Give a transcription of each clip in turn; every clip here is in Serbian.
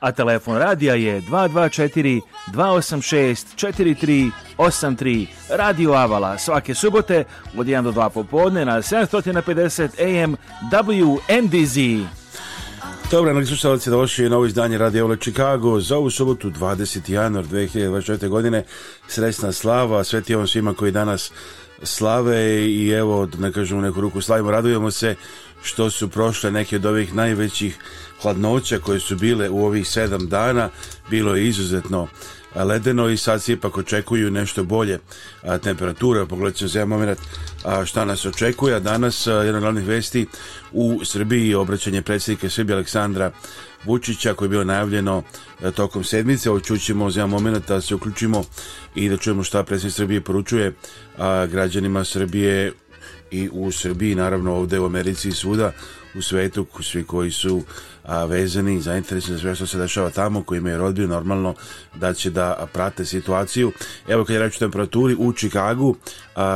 A telefon radija je 224 286 4383 Radio Avala svake subote od 1 do 2 popodne na 750 AM WNDZ. Dobro, dragi slušalci, došli je novo izdanje Radio Avala Chicago za ovu subotu 20. januar 2024. godine. Sresna slava, sveti on svima koji danas slave i evo, ne kažem neku ruku, slavimo, radujemo se što su prošle neke od ovih najvećih hladnoće koje su bile u ovih sedam dana, bilo je izuzetno e, ledeno i sad se ipak očekuju nešto bolje temperatura. Pogledat ćemo za moment a, šta nas očekuje. A danas, jedna od glavnih vesti, u Srbiji obraćanje predsjednika Srbije Aleksandra Vučića koji je bilo najavljeno e, tokom sedmice. ćemo za moment da se uključimo i da čujemo šta predsjednik Srbije poručuje građanima Srbije i u Srbiji, naravno ovdje u Americi i svuda u svetu, svi koji su a, vezani i za sve što se dešava tamo, koji imaju rodbiju, normalno da će da prate situaciju. Evo kad je reći o temperaturi u Čikagu,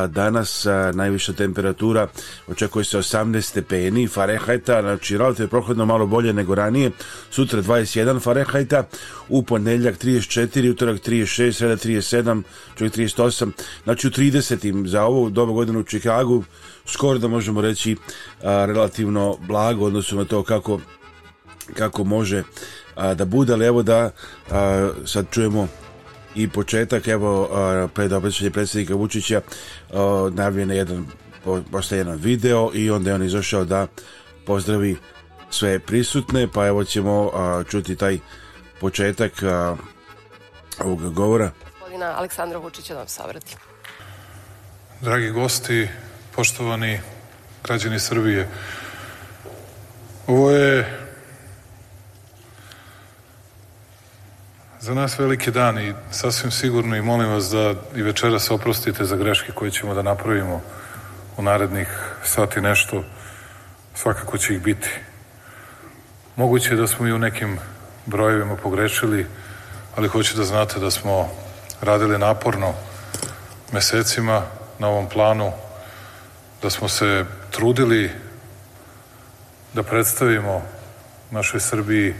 danas najviša temperatura očekuje se 18 stepeni Farehajta, znači relativno je prohodno malo bolje nego ranije, sutra 21 Farehajta, u ponedjeljak 34, utorak 36, sreda 37, čovjek 38, znači u 30. za ovu dobu godinu u Čikagu skoro da možemo reći relativno blago odnosno na to kako, kako može da bude, ali evo da sad čujemo i početak, evo pred obraćanje predsjednika Vučića najavljen je jedan, jedan video i onda je on izašao da pozdravi sve prisutne, pa evo ćemo čuti taj početak ovog govora. Gospodina Aleksandra Vučića nam savrati. Dragi gosti, poštovani građani Srbije, ovo je za nas veliki dan i sasvim sigurno i molim vas da i večeras oprostite za greške koje ćemo da napravimo u narednih sati nešto, svakako će ih biti. Moguće je da smo i u nekim brojevima pogrešili, ali hoću da znate da smo radili naporno mesecima na ovom planu, da smo se trudili da predstavimo našoj Srbiji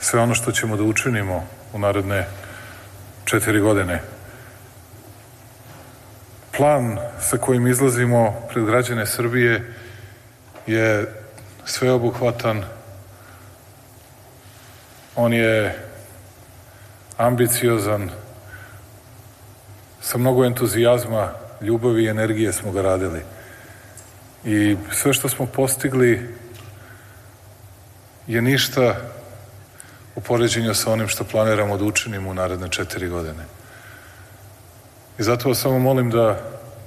sve ono što ćemo da učinimo u naredne četiri godine. Plan sa kojim izlazimo pred građane Srbije je sveobuhvatan, on je ambiciozan, sa mnogo entuzijazma ljubavi i energije smo ga radili. I sve što smo postigli je ništa u poređenju sa onim što planiramo da učinimo u naredne četiri godine. I zato vas samo molim da,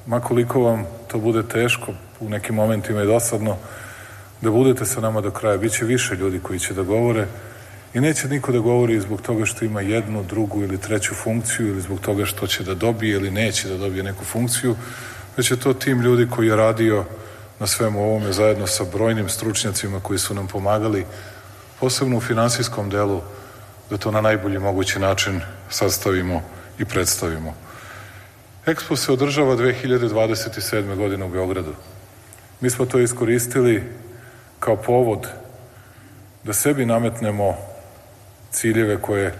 makoliko vam to bude teško, u nekim momentima je dosadno, da budete sa nama do kraja. Biće više ljudi koji će da govore, i neće niko da govori zbog toga što ima jednu, drugu ili treću funkciju ili zbog toga što će da dobije ili neće da dobije neku funkciju, već je to tim ljudi koji je radio na svemu ovome zajedno sa brojnim stručnjacima koji su nam pomagali, posebno u finansijskom delu, da to na najbolji mogući način sastavimo i predstavimo. Ekspo se održava 2027. godine u Beogradu. Mi smo to iskoristili kao povod da sebi nametnemo ciljeve koje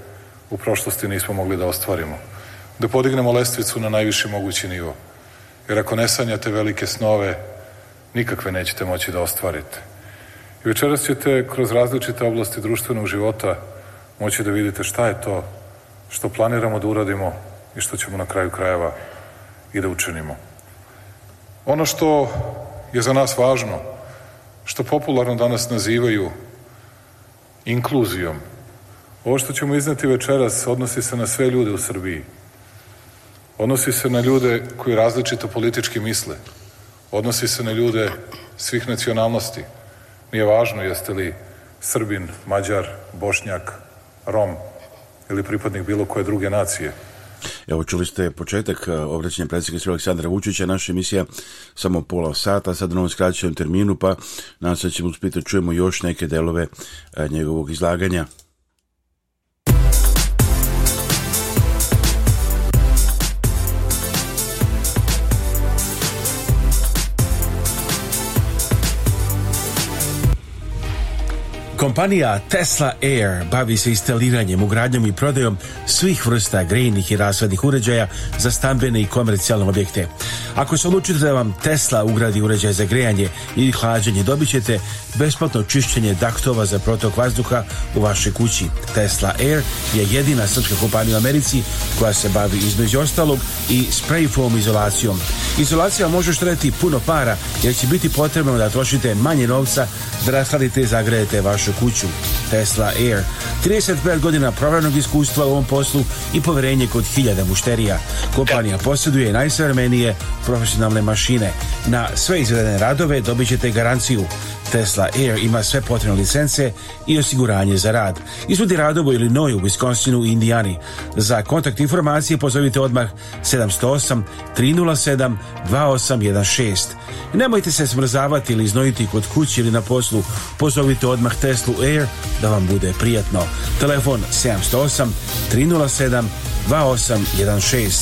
u prošlosti nismo mogli da ostvarimo. Da podignemo lestvicu na najviši mogući nivo. Jer ako ne sanjate velike snove, nikakve nećete moći da ostvarite. I večeras ćete kroz različite oblasti društvenog života moći da vidite šta je to što planiramo da uradimo i što ćemo na kraju krajeva i da učinimo. Ono što je za nas važno, što popularno danas nazivaju inkluzijom, ovo što ćemo iznati večeras odnosi se na sve ljude u Srbiji. Odnosi se na ljude koji različito politički misle. Odnosi se na ljude svih nacionalnosti. Nije važno jeste li Srbin, Mađar, Bošnjak, Rom ili pripadnik bilo koje druge nacije. Evo čuli ste početak e, obraćanja predsjednika Aleksandra Vučića, naša emisija samo pola sata, sad na ovom skraćenom terminu, pa nas ćemo uspjeti čujemo još neke delove e, njegovog izlaganja. Kompanija Tesla Air bavi se instaliranjem, ugradnjom i prodajom svih vrsta grejnih i rasvednih uređaja za stambene i komercijalne objekte. Ako se odlučite da vam Tesla ugradi uređaj za grejanje ili hlađenje, dobit ćete besplatno čišćenje daktova za protok vazduha u vašoj kući. Tesla Air je jedina srpska kompanija u Americi koja se bavi između ostalog i spray foam izolacijom. Izolacija može štreti puno para jer će biti potrebno da trošite manje novca da rashladite i zagrejete vašu kuću. Tesla Air. 35 godina provjerenog iskustva u ovom poslu i poverenje kod hiljada mušterija. Kompanija posjeduje najsvermenije profesionalne mašine. Na sve izvedene radove dobit ćete garanciju. Tesla Air ima sve potrebne licence i osiguranje za rad. Izvodi radovo u Wisconsinu i Indijani. Za kontakt informacije pozovite odmah 708 307 2816. Nemojte se smrzavati ili iznojiti kod kuće ili na poslu. Pozovite odmah Tesla Air da vam bude prijatno. Telefon 708 307 2816.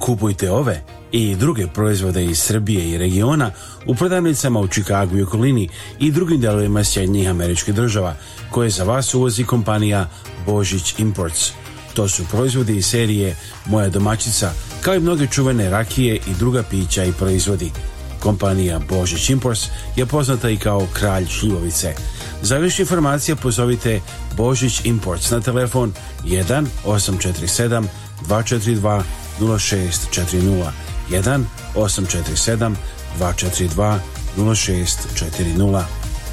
Kupujte ove i druge proizvode iz Srbije i regiona u prodavnicama u Čikagu i okolini i drugim delovima Sjednjih američkih država koje za vas uvozi kompanija Božić Imports. To su proizvodi iz serije Moja domaćica kao i mnoge čuvene rakije i druga pića i proizvodi. Kompanija Božić Imports je poznata i kao kralj šljivovice. Za više informacija pozovite Božić Imports na telefon 1 847 242 0640 1 847 242 0640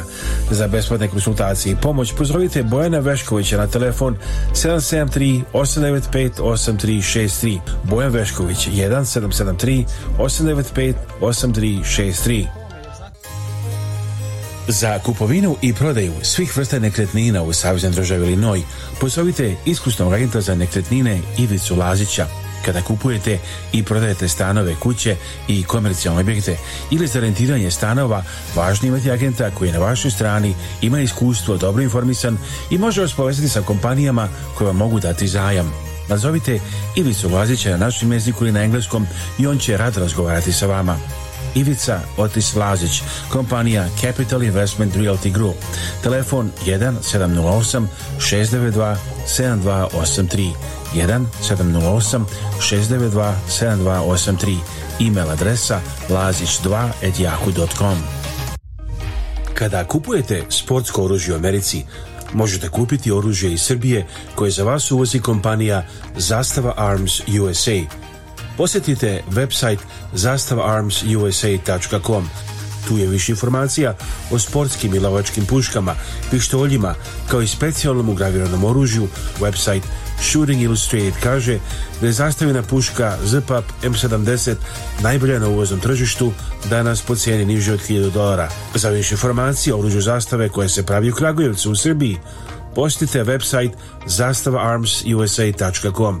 kontakta za besplatne konsultacije i pomoć pozdravite Bojana Veškovića na telefon 773 895 8363 Bojan Vešković 1773 895 8363 za kupovinu i prodaju svih vrsta nekretnina u Savjeznoj državi Linoj, pozovite iskusnog agenta za nekretnine Ivicu Lazića kada kupujete i prodajete stanove, kuće i komercijalne objekte ili za rentiranje stanova, važno imati agenta koji je na vašoj strani, ima iskustvo, dobro informisan i može vas povezati sa kompanijama koje vam mogu dati zajam. Nazovite Ivicu Vlazića na našem jeziku ili na engleskom i on će rad razgovarati sa vama. Ivica Otis Vlazić, kompanija Capital Investment Realty Group. Telefon 1 708 692 7283 1 708 692 7283. E-mail adresa lazić2 Kada kupujete sportsko oružje u Americi, možete kupiti oružje iz Srbije koje za vas uvozi kompanija Zastava Arms USA. Posjetite website zastavaarmsusa.com tu je više informacija o sportskim i lovačkim puškama, pištoljima, kao i specijalnom ugraviranom oružju. Website Shooting Illustrated kaže da je zastavljena puška ZPAP M70 najbolja na uvoznom tržištu, danas po cijeni niže od 1000 dolara. Za više informacija o oružju zastave koje se pravi u Kragujevcu u Srbiji, posjetite website zastavaarmsusa.com.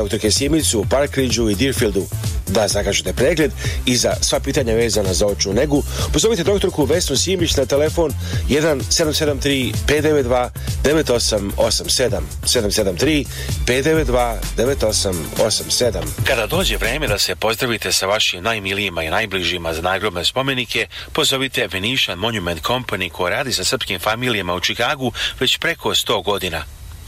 dr. Simicu, u Parkridžu i Deerfieldu. Da zakažete pregled i za sva pitanja vezana za očnu negu, pozovite doktorku Vesnu Simić na telefon 1773 592 9887 773 592 9887. Kada dođe vreme da se pozdravite sa vašim najmilijima i najbližima za najgrobne spomenike, pozovite Venetian Monument Company koja radi sa srpskim familijama u Čikagu već preko 100 godina.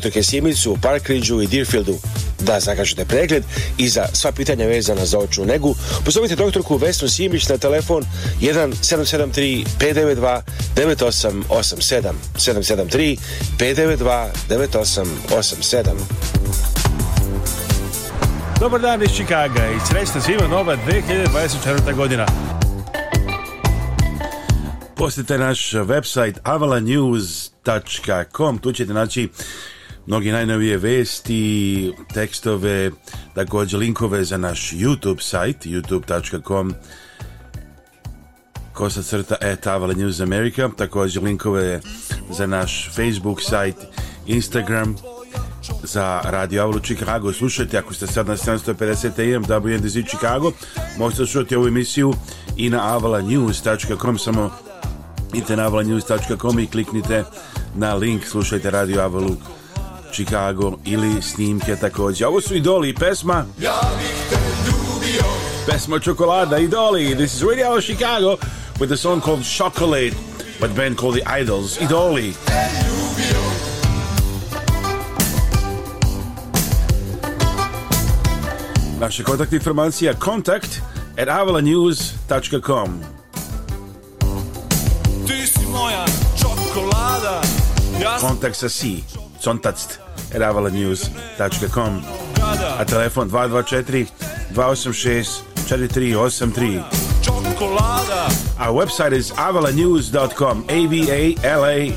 Simicu, Sjemicu, Parkridžu i Deerfieldu. Da zakažete pregled i za sva pitanja vezana za očnu negu, pozovite doktorku Vesnu Simić na telefon 1773 592 9887 773 592 9887 Dobar dan iz Čikaga i srećna svima nova 2024. godina. Posjetite naš website avalanews.com, tu ćete naći mnogi najnovije vesti, tekstove, također linkove za naš YouTube sajt, youtube.com kosa crta e, at News America, također linkove za naš Facebook sajt, Instagram, za Radio Avalu Chicago. Slušajte, ako ste sad na 750 AM WNDZ Chicago, možete slušati ovu emisiju i na avalanews.com, samo idite na avalanews.com i kliknite na link, slušajte Radio Avalu Chicago ili snimke također. Ovo su Idoli i pesma... Ja bih te ljubio. Pesma Čokolada, Idoli. This is Radio Chicago with a song called Chocolate, but band called The Idols, Idoli. Naša kontakt informacija contact at avalanews.com Ti si moja čokolada ja... sa si contact Ravala .com. a telefon 224 286 4383 Our website is avalanews.com avalanew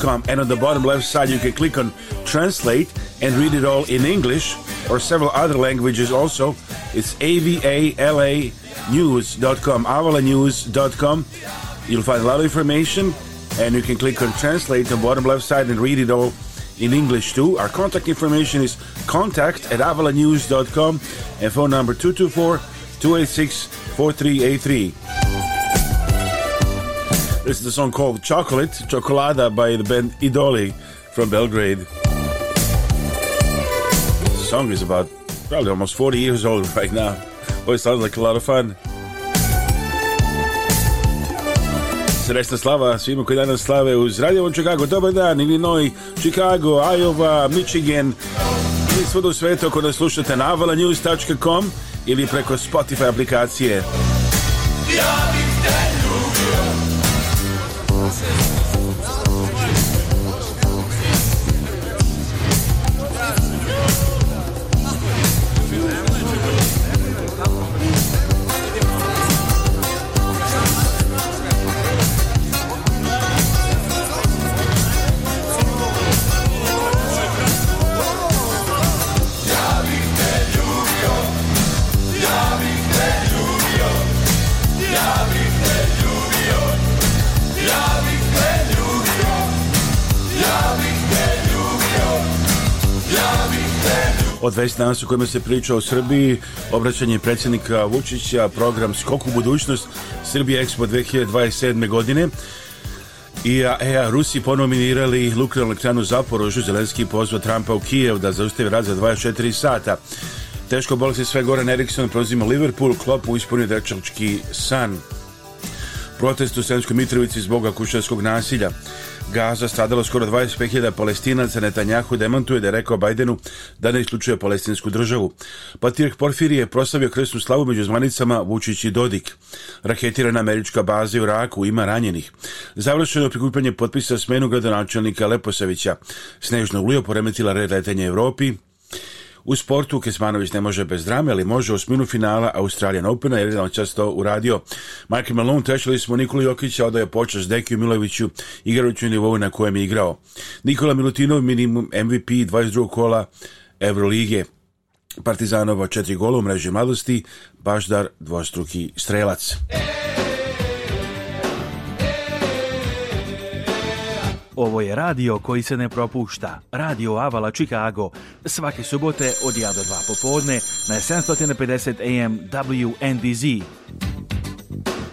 com. and on the bottom left side you can click on translate and read it all in English or several other languages also it's A-V-A-L-A news.com avalanews.com You'll find a lot of information and you can click on Translate on bottom left side and read it all in English too. Our contact information is contact at avalanews.com and phone number 224 286 4383. This is a song called Chocolate, Chocolada by the band Idoli from Belgrade. The song is about probably almost 40 years old right now. Boy, sounds like a lot of fun. Sresna slava svima koji danas slave uz Radiovom Chicago. Dobar dan, Illinois, Chicago, Iowa, Michigan. I svuda u svetu ako nas slušate na avalanews.com ili preko Spotify aplikacije. već danas u kojima se priča o Srbiji, obraćanje predsjednika Vučića, program Skok u budućnost, Srbije Expo 2027. godine. I EA e, Rusi ponominirali nuklearnu elektranu zaporožu. Zelenski pozva Trumpa u Kijev da zaustavi rad za 24 sata. Teško se sve Goran Eriksson Prozima Liverpool, Klopu ispunio dečački san. Protest u Sremskoj Mitrovici zbog akušarskog nasilja. Gaza stradalo skoro 25.000 palestinaca, Netanjahu demantuje da je rekao Bajdenu da ne isključuje palestinsku državu. Patirh Porfiri je proslavio kresnu slavu među zmanicama Vučić i Dodik. Raketirana američka baza u raku, ima ranjenih. Završeno je prikupljanje potpisa smenu gradonačelnika Leposavića. Snežno ulio poremetila red letenja Europi. U sportu Kesmanović ne može bez drame, ali može u sminu finala Australijan Opena, jer je on čas uradio. Mike Malone trešili smo Nikolu Jokića, odao je počeš Dekiju Miloviću, igrajuću nivou na kojem je igrao. Nikola Milutinov, minimum MVP 22. kola Evrolige. Partizanova četiri gola u mreži mladosti, Baždar dvostruki strelac. Ovo je radio koji se ne propušta. Radio Avala Chicago. Svake subote od 1 do 2 popodne na 750 AM WNDZ.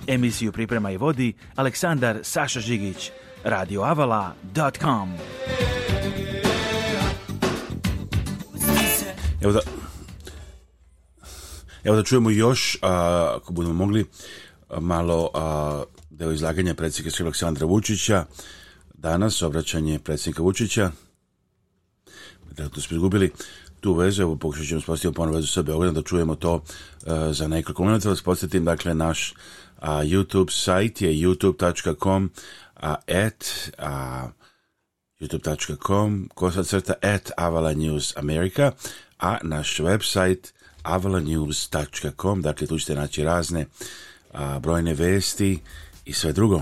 Emisiju priprema i vodi Aleksandar Saša Žigić. radioavala.com Evo da, evo da čujemo još, ako budemo mogli, malo a, deo izlaganja predsjednika Aleksandra Vučića danas obraćanje predsjednika Vučića. Dakle, smo izgubili tu vezu, evo pokušat ćemo spostiti ponovno vezu sa Beogradom, da čujemo to e, za nekoliko minuta. Vas podsjetim, dakle, naš YouTube sajt je youtube.com a at youtube.com kosa crta at Avala America, a naš website avalanews.com, dakle tu ćete naći razne brojne vesti i sve drugo.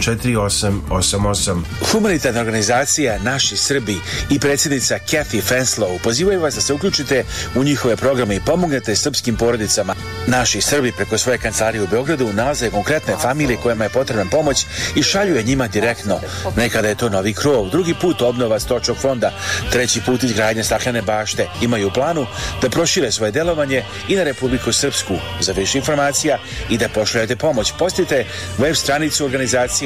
4888. Humanitarna organizacija Naši Srbi i predsjednica Kathy Fenslow pozivaju vas da se uključite u njihove programe i pomognete srpskim porodicama. Naši Srbi preko svoje kancelarije u Beogradu nalaze konkretne familije kojima je potrebna pomoć i šaljuje njima direktno. Nekada je to novi krov, drugi put obnova stočog fonda, treći put izgradnja staklene bašte. Imaju planu da prošire svoje delovanje i na Republiku Srpsku. Za više informacija i da pošaljete pomoć, postite web stranicu organizacije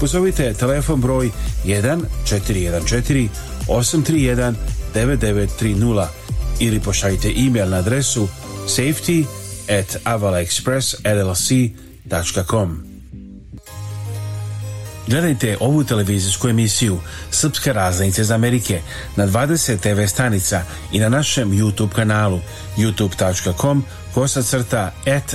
pozovite telefon broj 1 414 831 9930 ili pošaljite e-mail na adresu safety at avalaexpressllc.com Gledajte ovu televizijsku emisiju Srpske raznice za Amerike na 20 TV stanica i na našem YouTube kanalu youtube.com kosacrta at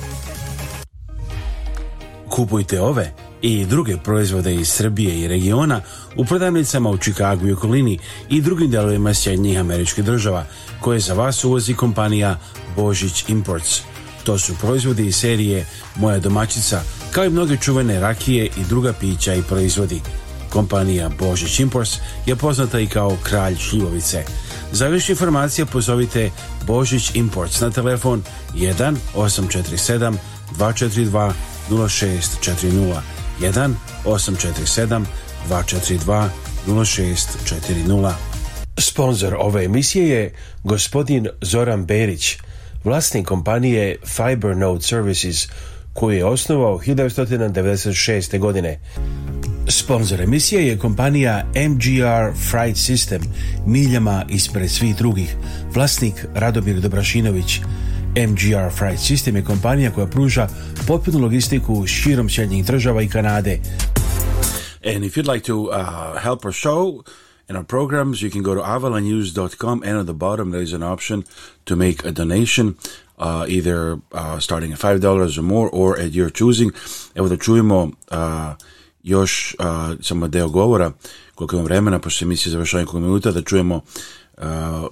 Kupujte ove i druge proizvode iz Srbije i regiona u prodavnicama u Čikagu i okolini i drugim delovima Sjednjih američkih država koje za vas uvozi kompanija Božić Imports. To su proizvodi iz serije Moja domaćica kao i mnoge čuvene rakije i druga pića i proizvodi. Kompanija Božić Imports je poznata i kao kralj šljivovice. Za više informacija pozovite Božić Imports na telefon 1 847 0640 1 847 242 0640. Sponzor ove emisije je gospodin Zoran Berić, vlasnik kompanije Fibernode Services, koju je osnovao 1996. godine. Sponzor emisije je kompanija MGR Freight System, miljama ispred svih drugih, vlasnik Radomir Dobrašinović, MGR Freight System je kompanija koja pruža potpunu logistiku širom Sjedinjenih država i Kanade. And if you'd like to uh, help our show, in our programs. You can go to avalanews.com and at the bottom there is an option to make a donation. Uh, either uh, starting at $5 or more, or at your choosing. Evo da čujemo uh, još uh, samo deo govora, koliko imam vremena, pošto se emisija završava nekoliko minuta, da čujemo Eh,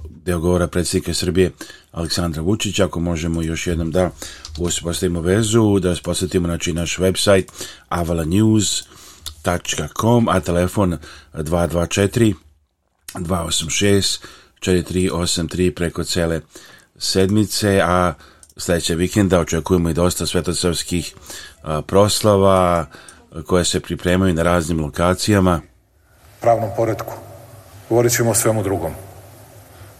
deo govora predsjednika Srbije Aleksandra Vučića, ako možemo još jednom da uspostavimo vezu, da vas posjetimo znači, naš website avalanews.com, a telefon 224 286 4383 preko cele sedmice, a sljedećeg vikenda očekujemo i dosta svetosavskih eh, proslava eh, koje se pripremaju na raznim lokacijama. Pravnom poredku. Govorit ćemo o svemu drugom.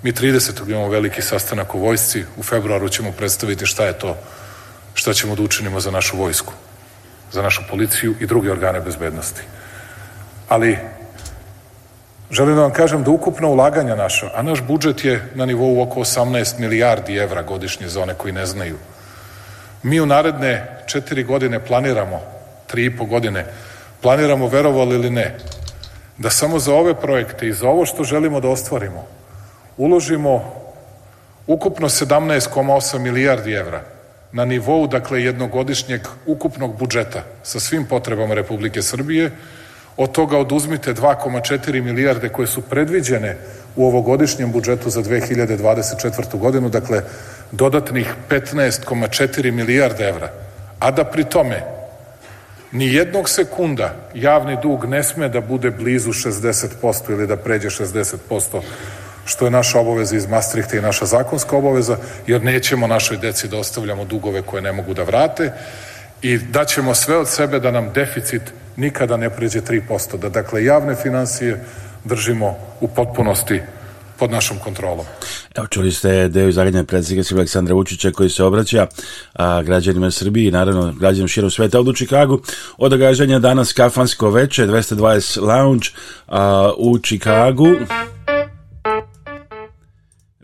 Mi 30. imamo veliki sastanak u vojsci, u februaru ćemo predstaviti šta je to, šta ćemo da učinimo za našu vojsku, za našu policiju i druge organe bezbednosti. Ali, želim da vam kažem da ukupno ulaganja naša, a naš budžet je na nivou oko 18 milijardi evra godišnje za one koji ne znaju. Mi u naredne četiri godine planiramo, tri i po godine, planiramo, verovali ili ne, da samo za ove projekte i za ovo što želimo da ostvarimo, uložimo ukupno 17,8 milijardi evra na nivou dakle jednogodišnjeg ukupnog budžeta sa svim potrebama Republike Srbije, od toga oduzmite 2,4 milijarde koje su predviđene u ovogodišnjem budžetu za 2024. godinu, dakle dodatnih 15,4 milijarde evra, a da pri tome ni jednog sekunda javni dug ne sme da bude blizu 60% ili da pređe 60% što je naša obaveza iz Maastrichta i naša zakonska obaveza, jer nećemo našoj deci da ostavljamo dugove koje ne mogu da vrate i daćemo sve od sebe da nam deficit nikada ne pređe 3%, da dakle javne financije držimo u potpunosti pod našom kontrolom. Evo čuli ste deo izlaganja predsjednika Aleksandra Vučića koji se obraća a, građanima Srbije i naravno građanima širom sveta od u Čikagu. Od događanja danas kafansko veče 220 Lounge a, u Čikagu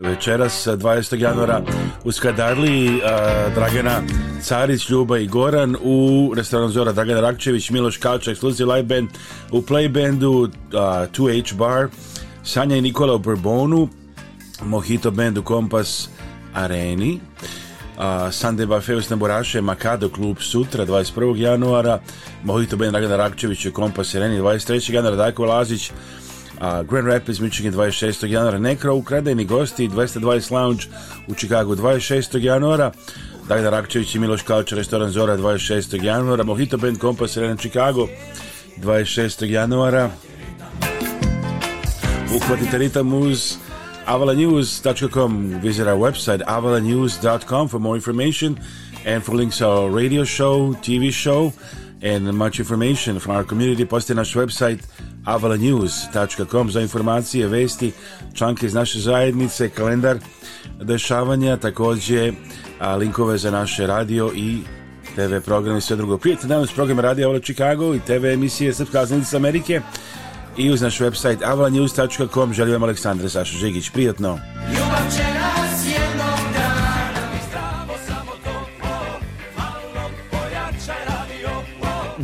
večeras 20. Eh, januara u Skadarliji eh, Dragana Carić, Ljuba i Goran u restoranu Zora Dragana Rakčević, Miloš Kača, Exclusive Live Band u Playbandu 2H eh, Bar Sanja i Nikola u Bourbonu Mojito Band u Kompas Areni Uh, Sunday Buffet u Makado klub sutra 21. januara, Mojito Band Dragana Rakčević u Kompas Areni 23. januara, Dajko Lazić a Grand Rapids, Michigan 26. januara Nekra, ukradeni gosti 220 Lounge u Chicagu 26. januara, Dagdar Rakčević i Miloš Kalča, restoran Zora 26. januara, Mojito Band Kompas, Arena Chicago 26. januara, uhvatite ritam uz avalanews.com, visit our website avalanews.com for more information and for links to our radio show, TV show, and much information from our community. Post on our website avalanews.com za informacije, vesti, članke iz naše zajednice, kalendar dešavanja, također linkove za naše radio i TV program i sve drugo. Prijatelj danas program Radio Avala Chicago i TV emisije Srpska Aznica Amerike i uz naš website avalanews.com. Želim vam Aleksandre Saša Žigić. Prijatno!